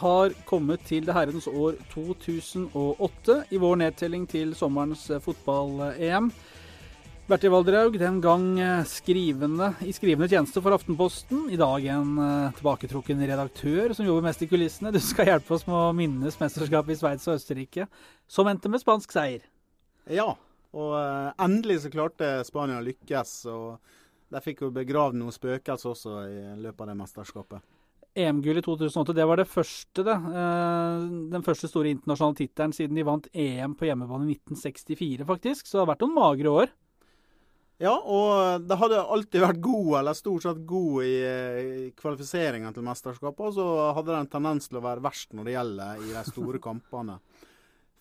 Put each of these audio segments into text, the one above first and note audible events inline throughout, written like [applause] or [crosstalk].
Har kommet til det herrens år 2008 i vår nedtelling til sommerens eh, fotball-EM. Bertil Valdraug, den gang eh, skrivende, i skrivende tjeneste for Aftenposten. I dag en uh, tilbaketrukken redaktør som jobber mest i kulissene. Du skal hjelpe oss med å minnes mesterskapet i Sveits og Østerrike, som endte med spansk seier. Ja, og endelig så klarte Spania å lykkes. og De fikk jo begravd noen spøkelser også i løpet av det mesterskapet. EM-gull i 2008, det var det første, det. Den første store internasjonale tittelen siden de vant EM på hjemmebane i 1964, faktisk. Så det har vært noen magre år. Ja, og det hadde alltid vært god, eller stort sett god, i kvalifiseringen til mesterskapet. Og så hadde det en tendens til å være verst når det gjelder i de store kampene.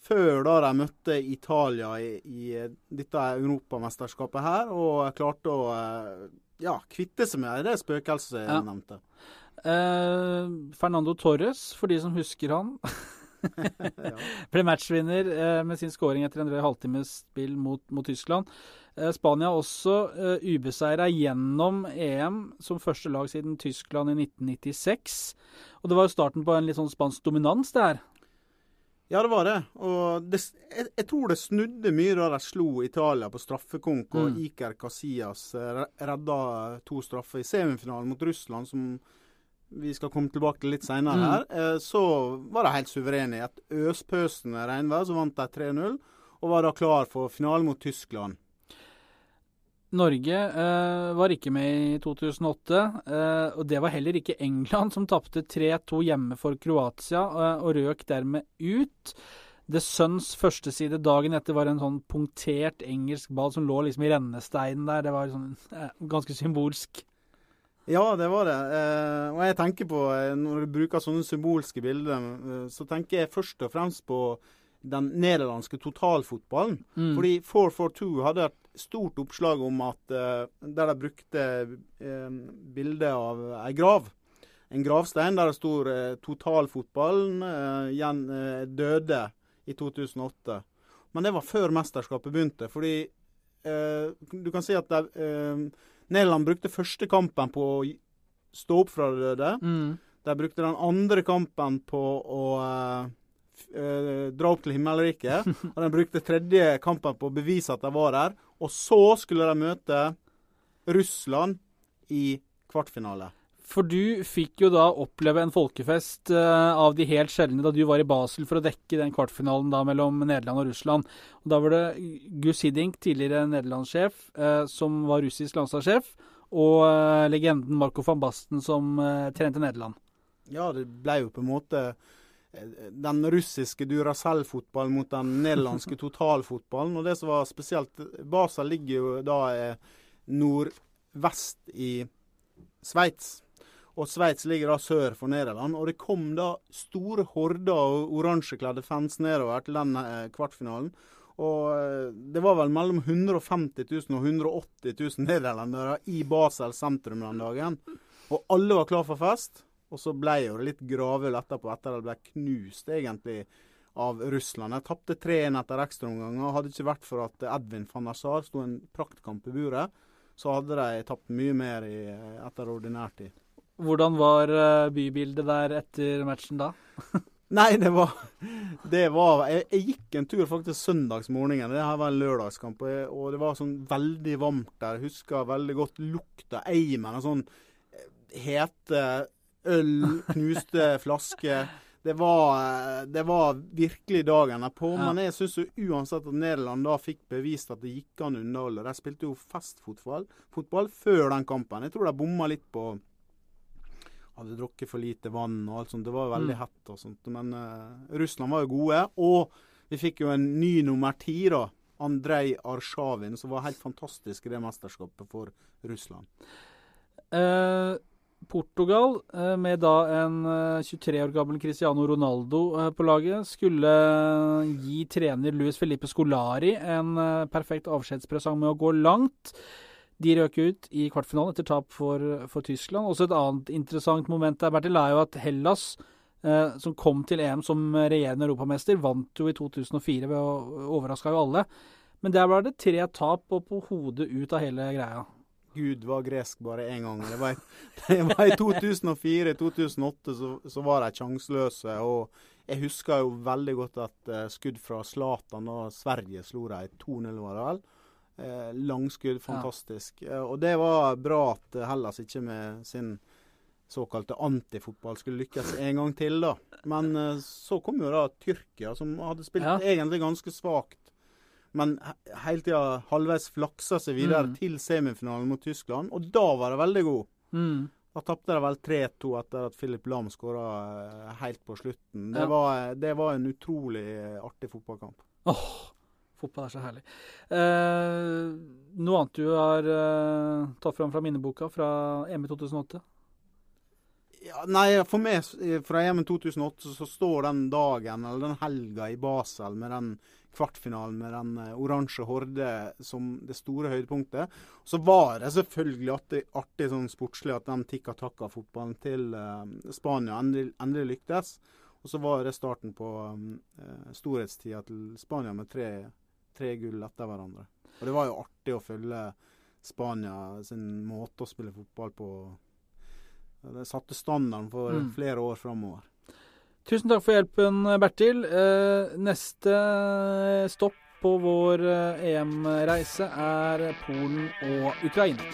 Før da de møtte Italia i, i dette europamesterskapet her, og klarte å ja, kvitte seg med det spøkelset jeg ja. nevnte. Eh, Fernando Torres, for de som husker han, [laughs] [laughs] ble matchvinner eh, med sin skåring etter en drøy halvtimes spill mot, mot Tyskland. Eh, Spania også uh, ubeseira gjennom EM som første lag siden Tyskland i 1996. Og det var jo starten på en litt sånn spansk dominans, det her. Ja, det var det. Og det, jeg, jeg, tror det snudde mye da de slo Italia på straffekonk, og mm. Iker Casillas redda to straffer i semifinalen mot Russland, som vi skal komme tilbake til litt seinere mm. her, eh, så var de helt suverene. I et øspøsende regnvær så vant de 3-0, og var da klar for finalen mot Tyskland. Norge eh, var ikke med i 2008, eh, og det var heller ikke England, som tapte 3-2 hjemme for Kroatia eh, og røk dermed ut. The Suns førsteside dagen etter var en sånn punktert engelsk ball som lå liksom i rennesteinen der. Det var sånn, eh, ganske symbolsk. Ja, det var det. Eh, og jeg tenker på, eh, Når du bruker sånne symbolske bilder, så tenker jeg først og fremst på den nederlandske totalfotballen. Mm. Fordi 442 hadde et stort oppslag om at uh, der de brukte uh, bilde av ei grav. En gravstein der det sto uh, 'Totalfotballen uh, døde i 2008'. Men det var før mesterskapet begynte. Fordi du kan si at det, Nederland brukte første kampen på å stå opp fra det døde. Mm. De brukte den andre kampen på å uh, dra opp til himmelriket. [laughs] og de brukte tredje kampen på å bevise at de var der. Og så skulle de møte Russland i kvartfinale. For du fikk jo da oppleve en folkefest uh, av de helt sjeldne da du var i Basel for å dekke den kvartfinalen da mellom Nederland og Russland. Og Da var det Gus Hiddink, tidligere nederlandssjef, uh, som var russisk landslagssjef, og uh, legenden Marco van Basten som trente Nederland. Ja, det ble jo på en måte den russiske Duracell-fotballen mot den nederlandske totalfotballen. Og det som var spesielt Basel ligger jo da nordvest i Sveits. Og Sveits ligger da sør for Nederland. Og det kom da store horder av oransjekledde fans nedover til den eh, kvartfinalen. Og eh, det var vel mellom 150 000 og 180 000 nederlendere i Basel sentrum den dagen. Og alle var klar for fest. Og så ble jo det litt gravøl etterpå, etter at det ble knust egentlig av Russland. Jeg tapte 3-1 etter ekstraomganger. Hadde det ikke vært for at Edvin van Nassar sto en praktkamp i buret, så hadde de tapt mye mer i, etter ordinær tid. Hvordan var eh, bybildet der etter matchen da? [laughs] Nei, det var, det var jeg, jeg, gikk en tur faktisk søndagsmorgenen. Det her var en lørdagskamp, og, jeg, og det var sånn veldig varmt der. Jeg husker veldig godt lukta eimen og sånn eh, hete øl, knuste flasker. Det var, eh, det var, virkelig dagen på. Ja. Men jeg syns uansett at Nederland da fikk bevist at det gikk an å underholde. De spilte jo festfotball fotball før den kampen. Jeg tror de bomma litt på hadde drukket for lite vann og alt sånt. Det var veldig mm. hett og sånt. Men uh, Russland var jo gode. Og vi fikk jo en ny nummer ti, da. Andrej Arsjavin, som var helt fantastisk i det mesterskapet for Russland. Uh, Portugal, uh, med da en 23 år gammel Cristiano Ronaldo på laget, skulle gi trener Luis Felipe Scolari en perfekt avskjedspresang med å gå langt. De røk ut i kvartfinalen etter tap for, for, Tyskland. Også et annet interessant moment der, Bertil, er jo at Hellas, eh, som kom til EM som regjerende europamester, vant jo i 2004 ved å overraska jo alle. Men der var det tre tap og på hodet ut av hele greia. Gud var gresk bare én gang. Det var, [laughs] det var i 2004-2008 så, så, var de sjanseløse. Og jeg husker jo veldig godt at uh, skudd fra Zlatan da Sverige slo dem 2-0, var det vel. Eh, langskudd, fantastisk. Ja. Eh, og det var bra at Hellas ikke med sin såkalte antifotball skulle lykkes en gang til, da. Men så kom jo da Tyrkia, som hadde spilt ja. egentlig ganske svakt. Men hele tida halvveis flaksa seg videre mm. til semifinalen mot Tyskland, og da var det veldig god. Mm. Da tapte de vel 3-2 etter at Philip Lam skåra eh, helt på slutten. Det, ja. var, det, var, en utrolig artig fotballkamp. Oh, Fotball er så herlig. Eh, noe annet du har eh, tatt fram fra minneboka fra EM i 2008? Ja, nei, for meg fra EM i 2008 så står den dagen, eller den helga i Basel med den kvartfinalen med den uh, oransje horde som det store høydepunktet. Så var det selvfølgelig artig, artig sånn sportslig at den tikka takka-fotballen til uh, Spania endelig, endelig, lyktes. Og så var det starten på um, storhetstida til Spania med tre tre gull etter hverandre. Og det var jo artig å følge Spania sin måte å spille fotball på. Det satte standarden for mm. flere år framover. Tusen takk for hjelpen, Bertil. Eh, neste stopp på vår eh, EM-reise er Polen og Ukraina.